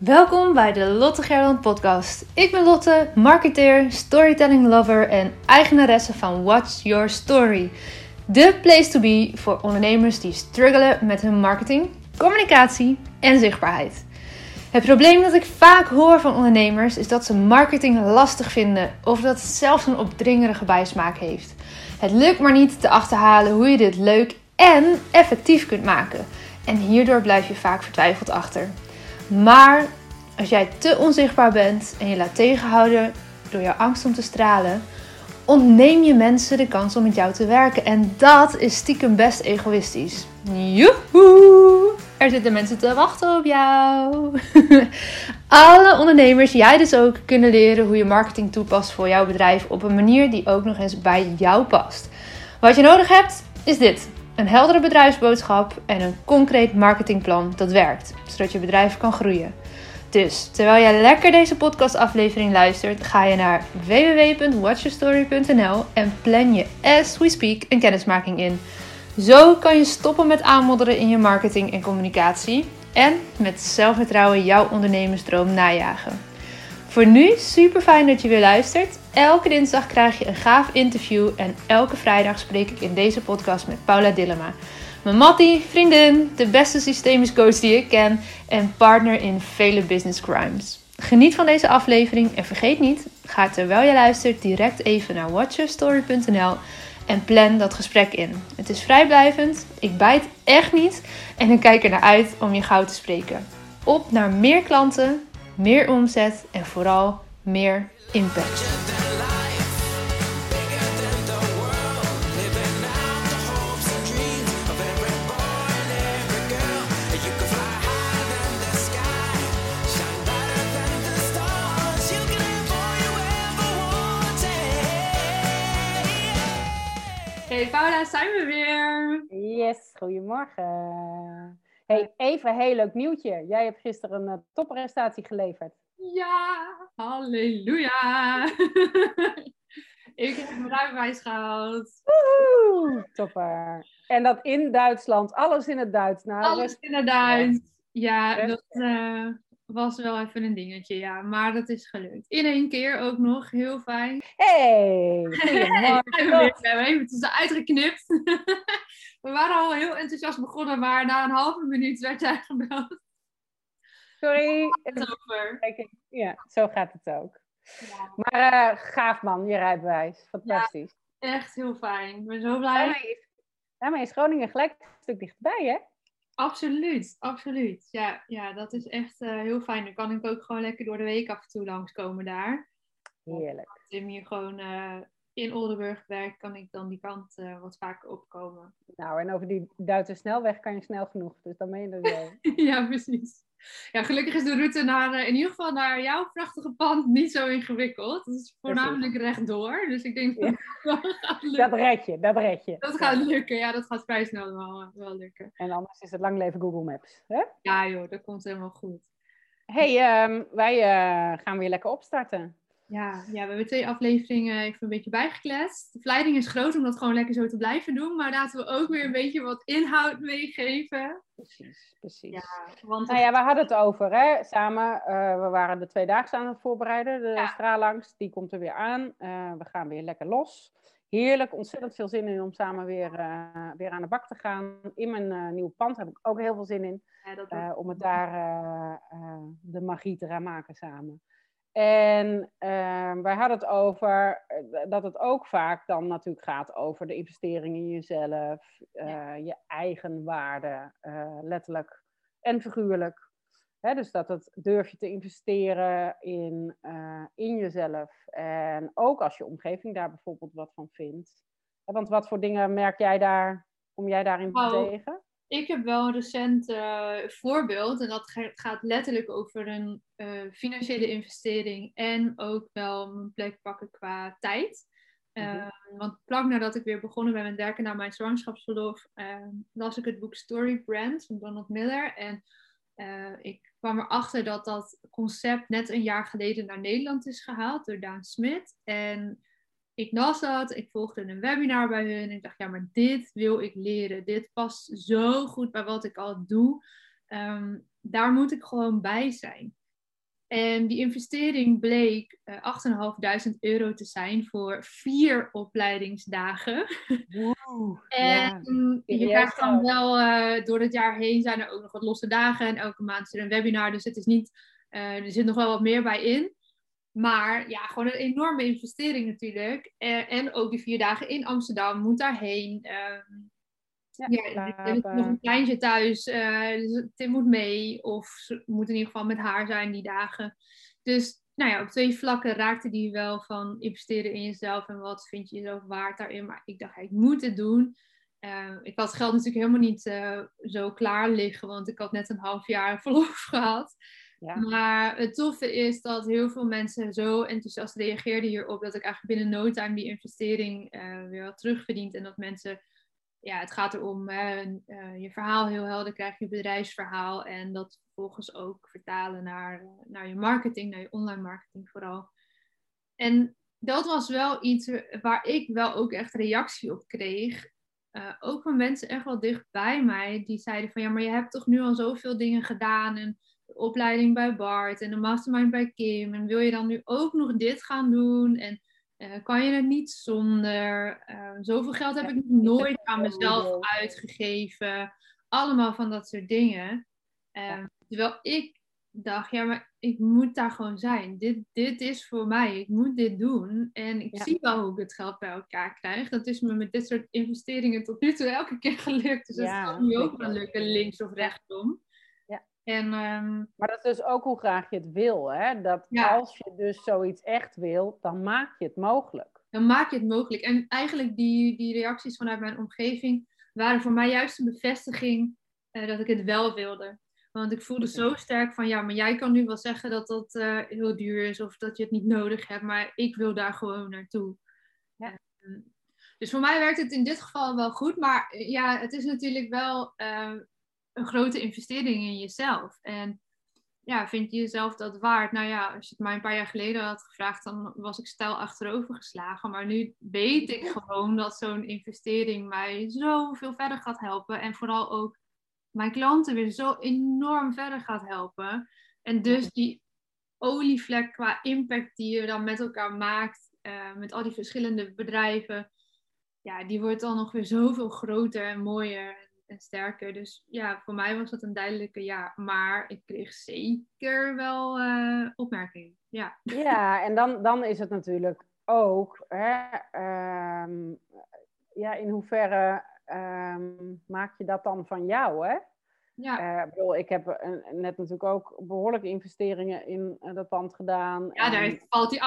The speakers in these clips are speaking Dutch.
Welkom bij de Lotte Gerland podcast. Ik ben Lotte, marketeer, storytelling lover en eigenaresse van What's Your Story. De place to be voor ondernemers die struggelen met hun marketing, communicatie en zichtbaarheid. Het probleem dat ik vaak hoor van ondernemers is dat ze marketing lastig vinden of dat het zelfs een opdringerige bijsmaak heeft. Het lukt maar niet te achterhalen hoe je dit leuk en effectief kunt maken. En hierdoor blijf je vaak vertwijfeld achter. Maar als jij te onzichtbaar bent en je laat tegenhouden door jouw angst om te stralen, ontneem je mensen de kans om met jou te werken. En dat is stiekem best egoïstisch. Joehoe! Er zitten mensen te wachten op jou. Alle ondernemers, jij dus ook, kunnen leren hoe je marketing toepast voor jouw bedrijf op een manier die ook nog eens bij jou past. Wat je nodig hebt, is dit. Een heldere bedrijfsboodschap en een concreet marketingplan dat werkt, zodat je bedrijf kan groeien. Dus terwijl jij lekker deze podcastaflevering luistert, ga je naar www.watchyourstory.nl en plan je as we speak een kennismaking in. Zo kan je stoppen met aanmodderen in je marketing en communicatie en met zelfvertrouwen jouw ondernemersdroom najagen. Voor nu super fijn dat je weer luistert. Elke dinsdag krijg je een gaaf interview en elke vrijdag spreek ik in deze podcast met Paula Dillema. Mijn mattie, vriendin, de beste systemisch coach die ik ken en partner in vele business crimes. Geniet van deze aflevering en vergeet niet, ga terwijl je luistert direct even naar watchyourstory.nl en plan dat gesprek in. Het is vrijblijvend, ik bijt echt niet en ik kijk er naar uit om je gauw te spreken. Op naar meer klanten, meer omzet en vooral meer impact. Hey Paula, zijn we weer? Yes, goedemorgen. Hey, even een heel leuk nieuwtje. Jij hebt gisteren een uh, topprestatie geleverd. Ja, halleluja. ik heb mijn rijbewijs gehaald. Woehoe, topper. En dat in Duitsland, alles in het Duits. Nou, alles in het Duits. Ja, dat uh, was wel even een dingetje, ja. Maar dat is gelukt. In één keer ook nog, heel fijn. Hey, goedemorgen. we hebben even tussenuit geknipt. we waren al heel enthousiast begonnen, maar na een halve minuut werd jij gebeld. Sorry. Ja, zo gaat het ook. Ja. Maar uh, gaaf man, je rijbewijs. Fantastisch. Ja, echt heel fijn. Ik ben zo blij. Daarmee is, daarmee is Groningen gelijk een stuk dichterbij, hè? Absoluut, absoluut. Ja, ja dat is echt uh, heel fijn. Dan kan ik ook gewoon lekker door de week af en toe langskomen daar. Heerlijk. Als Tim hier gewoon uh, in Oldenburg werkt, kan ik dan die kant uh, wat vaker opkomen. Nou, en over die Duitse snelweg kan je snel genoeg. Dus dan ben je er wel. ja, precies. Ja, gelukkig is de route naar, in ieder geval naar jouw prachtige pand niet zo ingewikkeld. Het is voornamelijk rechtdoor. Dus ik denk dat dat gaat lukken. Dat red je, dat red je. Dat gaat lukken, ja, dat gaat vrij snel wel, wel lukken. En anders is het lang leven Google Maps. Hè? Ja joh, dat komt helemaal goed. hey, um, wij uh, gaan weer lekker opstarten. Ja, ja, we hebben twee afleveringen even een beetje bijgekletst. De verleiding is groot om dat gewoon lekker zo te blijven doen. Maar laten we ook weer een beetje wat inhoud meegeven. Precies, precies. Ja, want nou ja, we hadden het over, hè, samen. Uh, we waren de twee dagen aan het voorbereiden. De ja. straalangst, die komt er weer aan. Uh, we gaan weer lekker los. Heerlijk, ontzettend veel zin in om samen weer, uh, weer aan de bak te gaan. In mijn nieuwe pand heb ik ook heel veel zin in. Ja, om het daar de magie te gaan maken samen. En uh, wij hadden het over dat het ook vaak dan natuurlijk gaat over de investering in jezelf, uh, ja. je eigen waarde, uh, letterlijk en figuurlijk. Hè, dus dat het durf je te investeren in, in jezelf. En ook als je omgeving daar bijvoorbeeld wat van vindt. Want wat voor dingen merk jij daar, kom jij daarin oh. tegen? Ik heb wel een recent uh, voorbeeld en dat gaat letterlijk over een uh, financiële investering en ook wel mijn plek pakken qua tijd. Uh, mm-hmm. Want vlak nadat ik weer begonnen ben met werken naar mijn zwangerschapsverlof, las ik het boek Story Brand van Donald Miller. En ik kwam erachter dat dat concept net een jaar geleden naar Nederland is gehaald door Daan Smit. En ik las dat, ik volgde een webinar bij hun en ik dacht, ja, maar dit wil ik leren. Dit past zo goed bij wat ik al doe. Um, daar moet ik gewoon bij zijn. En die investering bleek uh, 8.500 euro te zijn voor vier opleidingsdagen. Wow, en je krijgt dan wel, uh, door het jaar heen zijn er ook nog wat losse dagen. En elke maand is er een webinar, dus het is niet, uh, er zit nog wel wat meer bij in. Maar ja, gewoon een enorme investering natuurlijk. en ook die vier dagen in Amsterdam, moet daarheen. Ehm, ja, ja er is nog een kleintje thuis, uh, dus Tim moet mee. Of ze moet in ieder geval met haar zijn die dagen. Dus nou ja, op twee vlakken raakte die wel van investeren in jezelf en wat vind je jezelf waard daarin. Maar ik dacht, ik moet het doen. Uh, ik had geld natuurlijk helemaal niet uh, zo klaar liggen, want ik had net een half jaar verlof gehad. Maar het toffe is dat heel veel mensen zo enthousiast reageerden hierop, dat ik eigenlijk binnen no time die investering uh, weer had terugverdiend. En dat mensen ja, het gaat erom uh, je verhaal heel helder krijgen, je bedrijfsverhaal. En dat vervolgens ook vertalen naar, naar je marketing, naar je online marketing vooral. En dat was wel iets waar ik wel ook echt reactie op kreeg. Ook van mensen echt wel dicht bij mij, die zeiden van ja, maar je hebt toch nu al zoveel dingen gedaan. En opleiding bij Bart en de mastermind bij Kim. En wil je dan nu ook nog dit gaan doen? En uh, kan je het niet zonder? Uh, zoveel geld heb ik nog nooit aan mezelf uitgegeven. Allemaal van dat soort dingen. Uh, terwijl ik dacht, ja, maar ik moet daar gewoon zijn. Dit, dit is voor mij. Ik moet dit doen. En ik zie wel hoe ik het geld bij elkaar krijg. Dat is me met dit soort investeringen tot nu toe elke keer gelukt. Dus dat kan nu ook wel lukken, links of rechtsom. En, ehm, Maar dat is dus ook hoe graag je het wil. Hè? Dat als je dus zoiets echt wil, dan maak je het mogelijk. Dan maak je het mogelijk. En eigenlijk die, die reacties vanuit mijn omgeving waren voor mij juist een bevestiging uh, dat ik het wel wilde. Want ik voelde zo sterk van, ja, maar jij kan nu wel zeggen dat dat uh, heel duur is of dat je het niet nodig hebt, maar ik wil daar gewoon naartoe. Ja. Ehm, dus voor mij werkt het in dit geval wel goed, maar eh, ja, het is natuurlijk wel een grote investering in jezelf. En ja, vind je jezelf dat waard? Nou ja, als je het mij een paar jaar geleden had gevraagd, dan was ik stijl achterover geslagen. Maar nu weet ik gewoon dat zo'n investering mij zoveel verder gaat helpen. En vooral ook mijn klanten weer zo enorm verder gaat helpen. En dus die olievlek qua impact die je dan met elkaar maakt, uh, met al die verschillende bedrijven, ja, die wordt dan nog weer zoveel groter en mooier en sterker. Dus ja, voor mij was dat een duidelijke ja. Maar ik kreeg zeker wel uh, opmerkingen. Ja, ja en dan, dan is het natuurlijk ook, hè, um, ja, in hoeverre um, maak je dat dan van jou, hè? Ja. Uh, ik, bedoel, ik heb net natuurlijk ook behoorlijke investeringen in uh, dat pand gedaan. Ja, daar valt die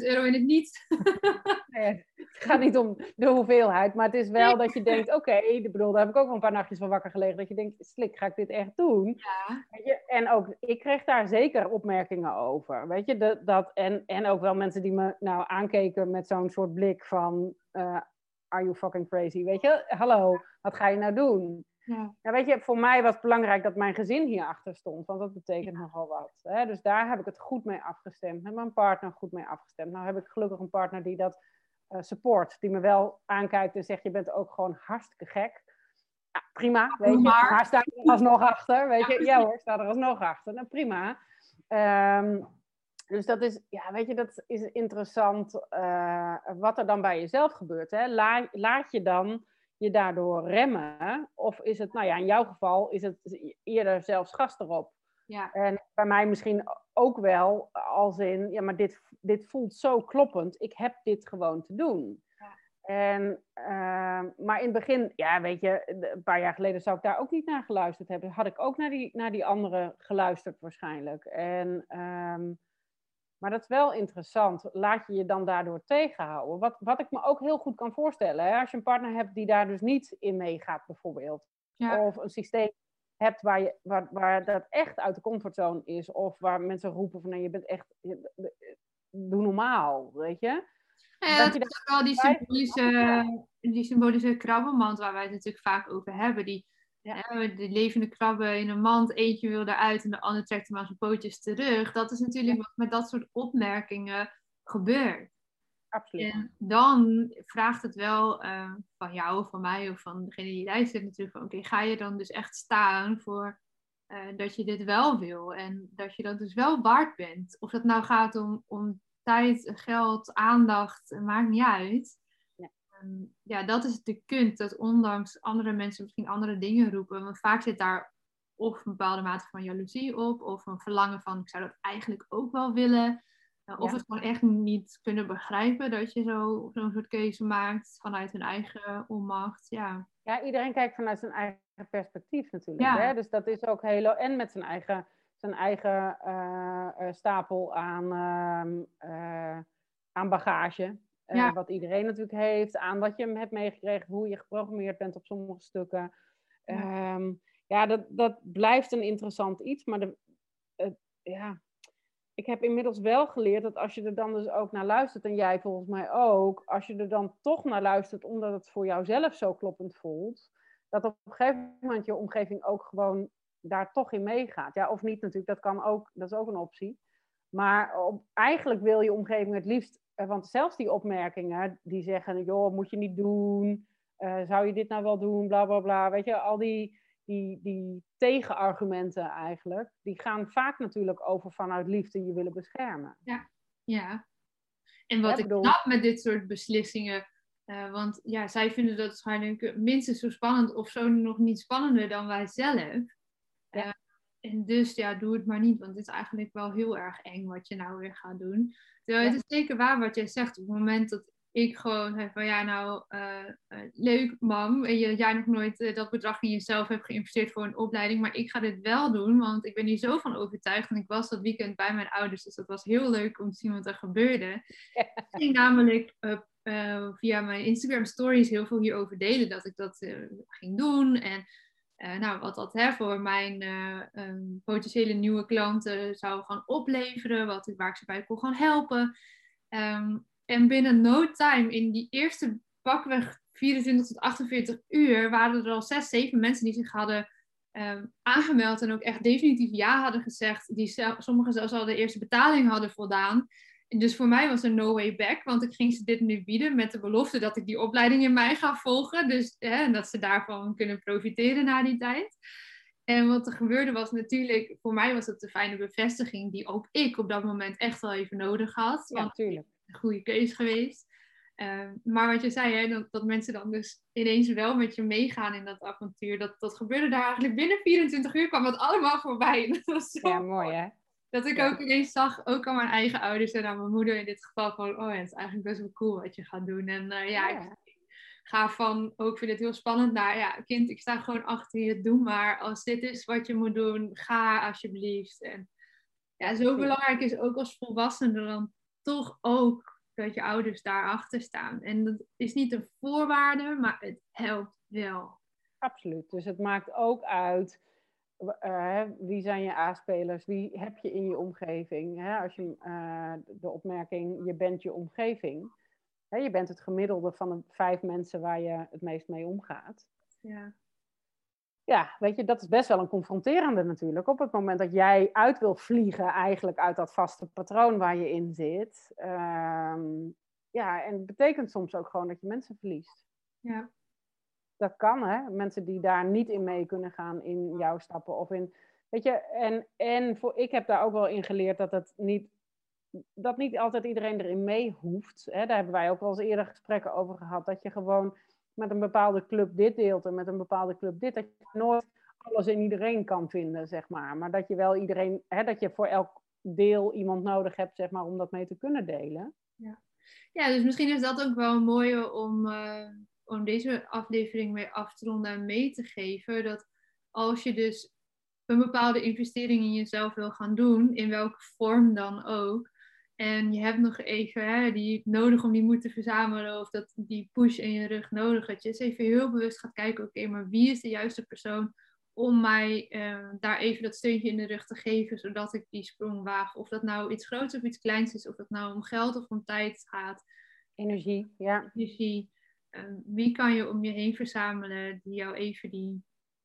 8.500 euro in het niet. nee, het gaat niet om de hoeveelheid, maar het is wel dat je denkt, oké, okay, bedoel, daar heb ik ook wel een paar nachtjes van wakker gelegen. Dat je denkt, slik, ga ik dit echt doen? Ja. Weet je? En ook, ik kreeg daar zeker opmerkingen over. Weet je, dat, dat, en, en ook wel mensen die me nou aankeken met zo'n soort blik van, uh, are you fucking crazy? Weet je, hallo, wat ga je nou doen? Ja. ja. weet je, voor mij was het belangrijk dat mijn gezin hierachter stond, want dat betekent nogal wat. Hè? Dus daar heb ik het goed mee afgestemd, met mijn partner goed mee afgestemd. Nou heb ik gelukkig een partner die dat uh, support, die me wel aankijkt en zegt, je bent ook gewoon hartstikke gek. Ja, prima, weet je. Maar, staat er alsnog achter, weet je. Ja hoor, staat er alsnog achter. Nou, prima. Um, dus dat is, ja, weet je, dat is interessant uh, wat er dan bij jezelf gebeurt. Hè? Laat je dan je daardoor remmen? Of is het, nou ja, in jouw geval is het eerder zelfs gas erop? Ja. En bij mij misschien ook wel als in, ja, maar dit, dit voelt zo kloppend. Ik heb dit gewoon te doen. Ja. En, uh, maar in het begin, ja, weet je, een paar jaar geleden zou ik daar ook niet naar geluisterd hebben. Had ik ook naar die, naar die andere geluisterd waarschijnlijk. En um, maar dat is wel interessant. Laat je je dan daardoor tegenhouden? Wat, wat ik me ook heel goed kan voorstellen, hè? als je een partner hebt die daar dus niet in meegaat, bijvoorbeeld. Of een systeem hebt waar, je, waar, waar dat echt uit de comfortzone is. Of waar mensen roepen van nee, je bent echt, doe normaal, weet je. Ja, dat, dat is ook wel die symbolische, die symbolische krabbenmand waar wij het natuurlijk vaak over hebben. Die ja. de levende krabben in een mand, eentje wil eruit en de ander trekt hem aan zijn pootjes terug. Dat is natuurlijk wat met dat soort opmerkingen gebeurt. Absoluut. En dan vraagt het wel uh, van jou, van mij of van degene die luistert natuurlijk van oké, ga je dan dus echt staan voor dat je dit wel wil en dat je dat dus wel waard bent. Of dat nou gaat om, om tijd, geld, aandacht, maakt niet uit. Ja. Ehm, ja, dat is de kunst, dat ondanks andere mensen misschien andere dingen roepen, want vaak zit daar of een bepaalde mate van jaloezie op, of een verlangen van ik zou dat eigenlijk ook wel willen. Uh, of het gewoon echt niet kunnen begrijpen dat je zo, zo'n soort keuze maakt vanuit hun eigen onmacht. Ja. ja, iedereen kijkt vanuit zijn eigen perspectief natuurlijk. Ja. Hè? Dus dat is ook heel. En met zijn eigen, zijn eigen uh, stapel aan, uh, aan bagage. Ja. Wat iedereen natuurlijk heeft, aan wat je hebt meegekregen, hoe je geprogrammeerd bent op sommige stukken. Ja. Um, ja, dat, dat blijft een interessant iets. Maar de, ja, ik heb inmiddels wel geleerd dat als je er dan dus ook naar luistert, en jij volgens mij ook, als je er dan toch naar luistert omdat het voor jouzelf zo kloppend voelt, dat op een gegeven moment je omgeving ook gewoon daar toch in meegaat. Ja, of niet natuurlijk, dat kan ook, dat is ook een optie. Maar op, eigenlijk wil je omgeving het liefst, eh, want zelfs die opmerkingen die zeggen, joh, moet je niet doen, uh, zou je dit nou wel doen, bla bla bla, weet je, al die die, die tegenargumenten eigenlijk, die gaan vaak natuurlijk over vanuit liefde je willen beschermen. Ja, ja. En wat ik snap met dit soort beslissingen, uh, want ja, zij vinden dat waarschijnlijk minstens zo spannend of zo nog niet spannender dan wij zelf. Ja. Uh, en dus ja, doe het maar niet, want het is eigenlijk wel heel erg eng wat je nou weer gaat doen. Terwijl het is zeker waar wat jij zegt. Op het moment dat ik gewoon heb van ja, nou uh, uh, leuk mam, en je, jij nog nooit uh, dat bedrag in jezelf hebt geïnvesteerd voor een opleiding, maar ik ga dit wel doen, want ik ben hier zo van overtuigd. En ik was dat weekend bij mijn ouders, dus dat was heel leuk om te zien wat er gebeurde. Ik ging namelijk via mijn Instagram stories heel veel hierover delen, dat ik dat ging doen. En nou, wat dat hè, voor mijn um, potentiële nieuwe klanten zou gaan opleveren, wat, waar ik ze bij kon gaan helpen. Um, en binnen no time, in die eerste pakweg 24 tot 48 uur, waren er al zes, zeven mensen die zich hadden uh, aangemeld en ook echt definitief ja hadden gezegd. Die sommigen zelfs al de eerste betaling hadden voldaan. Dus voor mij was er no way back, want ik ging ze dit nu bieden met de belofte dat ik die opleiding in mei ga volgen. Dus hè, en dat ze daarvan kunnen profiteren na die tijd. En wat er gebeurde was natuurlijk, voor mij was het de fijne bevestiging die ook ik op dat moment echt wel even nodig had. Ja, natuurlijk goede keus geweest. Ehm, maar wat je zei, hè, dat, dat, mensen dan dus ineens wel met je meegaan in dat avontuur, dat, dat gebeurde daar eigenlijk binnen 24 uur, kwam dat allemaal voorbij. Dat was zo ja, mooi hè? Dat ik ook ineens zag, ook aan mijn eigen ouders en aan mijn moeder in dit geval, van, oh ja, het is eigenlijk best wel cool wat je gaat doen. En uh, ja, ja, ik ga van, ook vind het heel spannend, naar, ja, kind, ik sta gewoon achter je, doe maar. Als dit is wat je moet doen, ga alsjeblieft. En ja, zo belangrijk is ook als volwassene dan toch ook dat je ouders daarachter staan. En dat is niet een voorwaarde, maar het helpt wel. Absoluut. Dus het maakt ook uit uh, wie zijn je A-spelers, wie heb je in je omgeving. Hè? Als je uh, de opmerking, je bent je omgeving. Hè? Je bent het gemiddelde van de vijf mensen waar je het meest mee omgaat. Ja ja, weet je, dat is best wel een confronterende natuurlijk. Op het moment dat jij uit wil vliegen eigenlijk uit dat vaste patroon waar je in zit. Um, ja, en het betekent soms ook gewoon dat je mensen verliest. Ja. Dat kan, hè. Mensen die daar niet in mee kunnen gaan in jouw stappen of in... Weet je, en, en voor, ik heb daar ook wel in geleerd dat het niet... Dat niet altijd iedereen erin mee hoeft. Hè. Daar hebben wij ook wel eens eerder gesprekken over gehad. Dat je gewoon met een bepaalde club dit deelt en met een bepaalde club dit. Dat je nooit alles in iedereen kan vinden, zeg maar. Maar dat je wel iedereen, hè, dat je voor elk deel iemand nodig hebt, zeg maar, om dat mee te kunnen delen. Ja, ja dus misschien is dat ook wel een mooie om, uh, om deze aflevering mee af te ronden en mee te geven. Dat als je dus een bepaalde investering in jezelf wil gaan doen, in welke vorm dan ook, en je hebt nog even hè, die nodig om die moed te verzamelen of dat, die push in je rug nodig. Dat je eens even heel bewust gaat kijken, oké, maar wie is de juiste persoon om mij eh, daar even dat steuntje in de rug te geven, zodat ik die sprong waag. Of dat nou iets groots of iets kleins is, of dat nou om geld of om tijd gaat. Energie, ja. Energie. Uh, wie kan je om je heen verzamelen die jou even die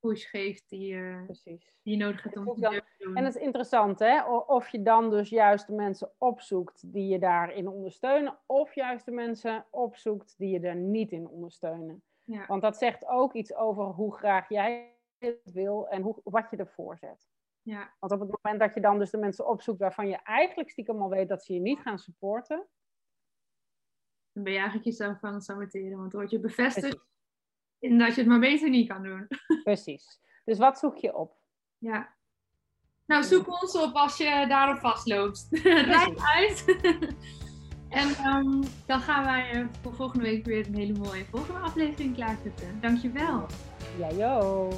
push geeft die, uh, die je nodig hebt om te doen. En het is interessant, hè? Of je dan dus juist de mensen opzoekt die je daarin ondersteunen, of juist de mensen opzoekt die je er niet in ondersteunen. Ja. Want dat zegt ook iets over hoe graag jij het wil en hoe, wat je ervoor zet. Ja. Want op het moment dat je dan dus de mensen opzoekt waarvan je eigenlijk stiekem al weet dat ze je niet gaan supporten. Dan ben je eigenlijk jezelf aan het saboteren, want dan word je bevestigd in dat je het maar beter niet kan doen. Precies. Dus wat zoek je op? Ja. Nou, zoek ons op als je daarop vastloopt. Rijd uit. en um, dan gaan wij voor volgende week weer een hele mooie volgende aflevering klaarzetten. Dankjewel. Ja, joh.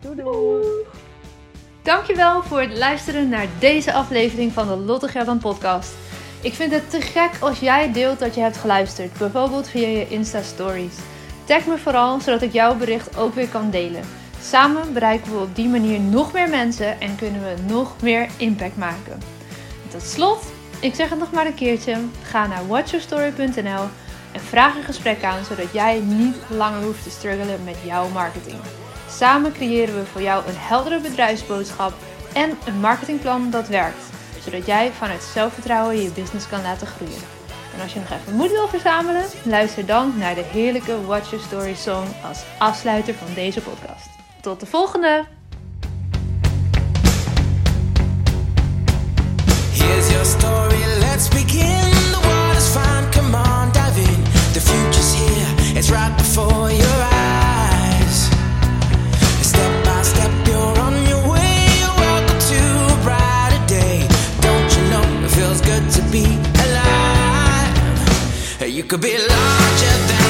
Doei doei. Dankjewel voor het luisteren naar deze aflevering van de Lotte Geldan podcast. Ik vind het te gek als jij deelt dat je hebt geluisterd, bijvoorbeeld via je Insta Stories. Tag me vooral, zodat ik jouw bericht ook weer kan delen. Samen bereiken we op die manier nog meer mensen en kunnen we nog meer impact maken. tot slot, ik zeg het nog maar een keertje, ga naar watchyourstory.nl en vraag een gesprek aan, zodat jij niet langer hoeft te struggelen met jouw marketing. Samen creëren we voor jou een heldere bedrijfsboodschap en een marketingplan dat werkt, zodat jij vanuit zelfvertrouwen je business kan laten groeien. En als je nog even moed wil verzamelen, luister dan naar de heerlijke Watch Your Story song als afsluiter van deze podcast. Tot de volgende! Here's your story, let's begin. The fine, come on. The future's here, it's right before your You could be larger than